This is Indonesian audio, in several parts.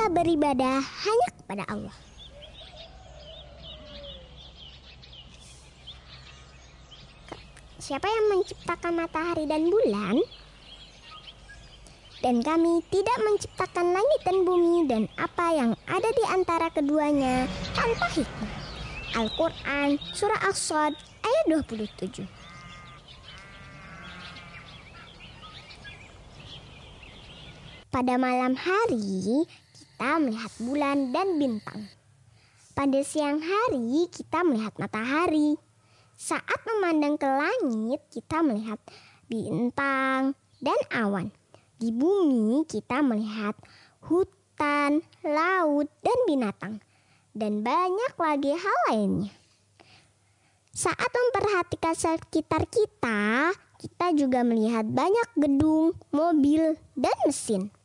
kita beribadah hanya kepada Allah. Siapa yang menciptakan matahari dan bulan? Dan kami tidak menciptakan langit dan bumi dan apa yang ada di antara keduanya tanpa hikmah. Al-Quran Surah As-Sad ayat 27 Pada malam hari kita melihat bulan dan bintang. Pada siang hari kita melihat matahari. Saat memandang ke langit, kita melihat bintang dan awan. Di bumi, kita melihat hutan, laut, dan binatang, dan banyak lagi hal lainnya. Saat memperhatikan sekitar kita, kita juga melihat banyak gedung, mobil, dan mesin.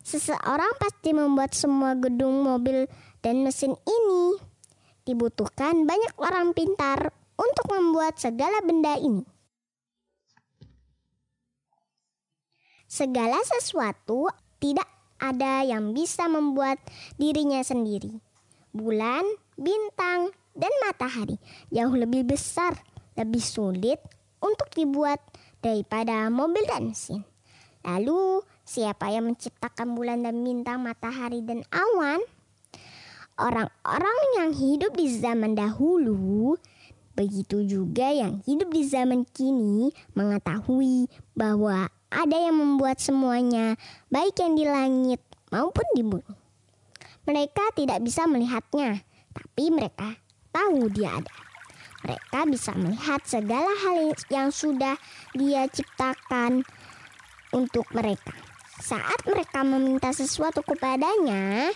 Seseorang pasti membuat semua gedung, mobil, dan mesin ini. Dibutuhkan banyak orang pintar untuk membuat segala benda ini. Segala sesuatu tidak ada yang bisa membuat dirinya sendiri. Bulan, bintang, dan matahari jauh lebih besar, lebih sulit untuk dibuat daripada mobil dan mesin. Lalu, siapa yang menciptakan bulan dan bintang, matahari, dan awan? Orang-orang yang hidup di zaman dahulu Begitu juga yang hidup di zaman kini mengetahui bahwa ada yang membuat semuanya, baik yang di langit maupun di bumi. Mereka tidak bisa melihatnya, tapi mereka tahu dia ada. Mereka bisa melihat segala hal yang sudah dia ciptakan untuk mereka. Saat mereka meminta sesuatu kepadanya,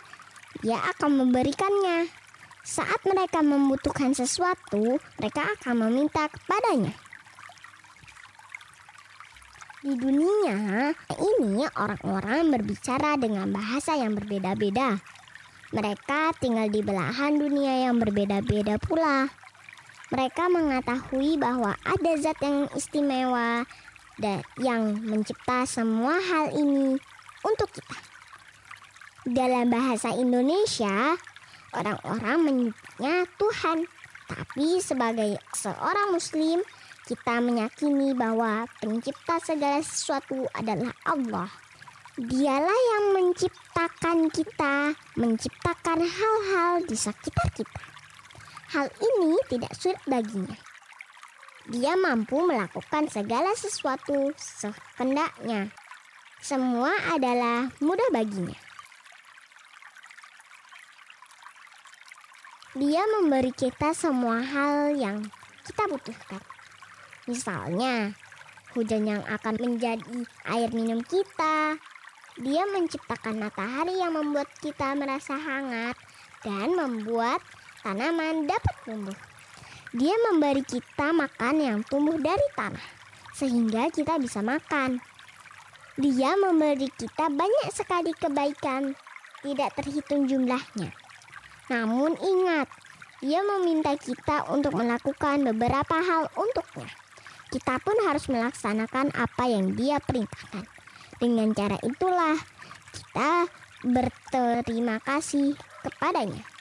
dia akan memberikannya. Saat mereka membutuhkan sesuatu, mereka akan meminta kepadanya. Di dunia ini, orang-orang berbicara dengan bahasa yang berbeda-beda. Mereka tinggal di belahan dunia yang berbeda-beda pula. Mereka mengetahui bahwa ada zat yang istimewa dan yang mencipta semua hal ini untuk kita. Dalam bahasa Indonesia, orang-orang menyebutnya Tuhan. Tapi sebagai seorang muslim, kita meyakini bahwa pencipta segala sesuatu adalah Allah. Dialah yang menciptakan kita, menciptakan hal-hal di sekitar kita. Hal ini tidak sulit baginya. Dia mampu melakukan segala sesuatu sekendaknya. Semua adalah mudah baginya. Dia memberi kita semua hal yang kita butuhkan. Misalnya, hujan yang akan menjadi air minum kita. Dia menciptakan matahari yang membuat kita merasa hangat dan membuat tanaman dapat tumbuh. Dia memberi kita makan yang tumbuh dari tanah, sehingga kita bisa makan. Dia memberi kita banyak sekali kebaikan, tidak terhitung jumlahnya. Namun ingat, dia meminta kita untuk melakukan beberapa hal untuknya. Kita pun harus melaksanakan apa yang dia perintahkan. Dengan cara itulah kita berterima kasih kepadanya.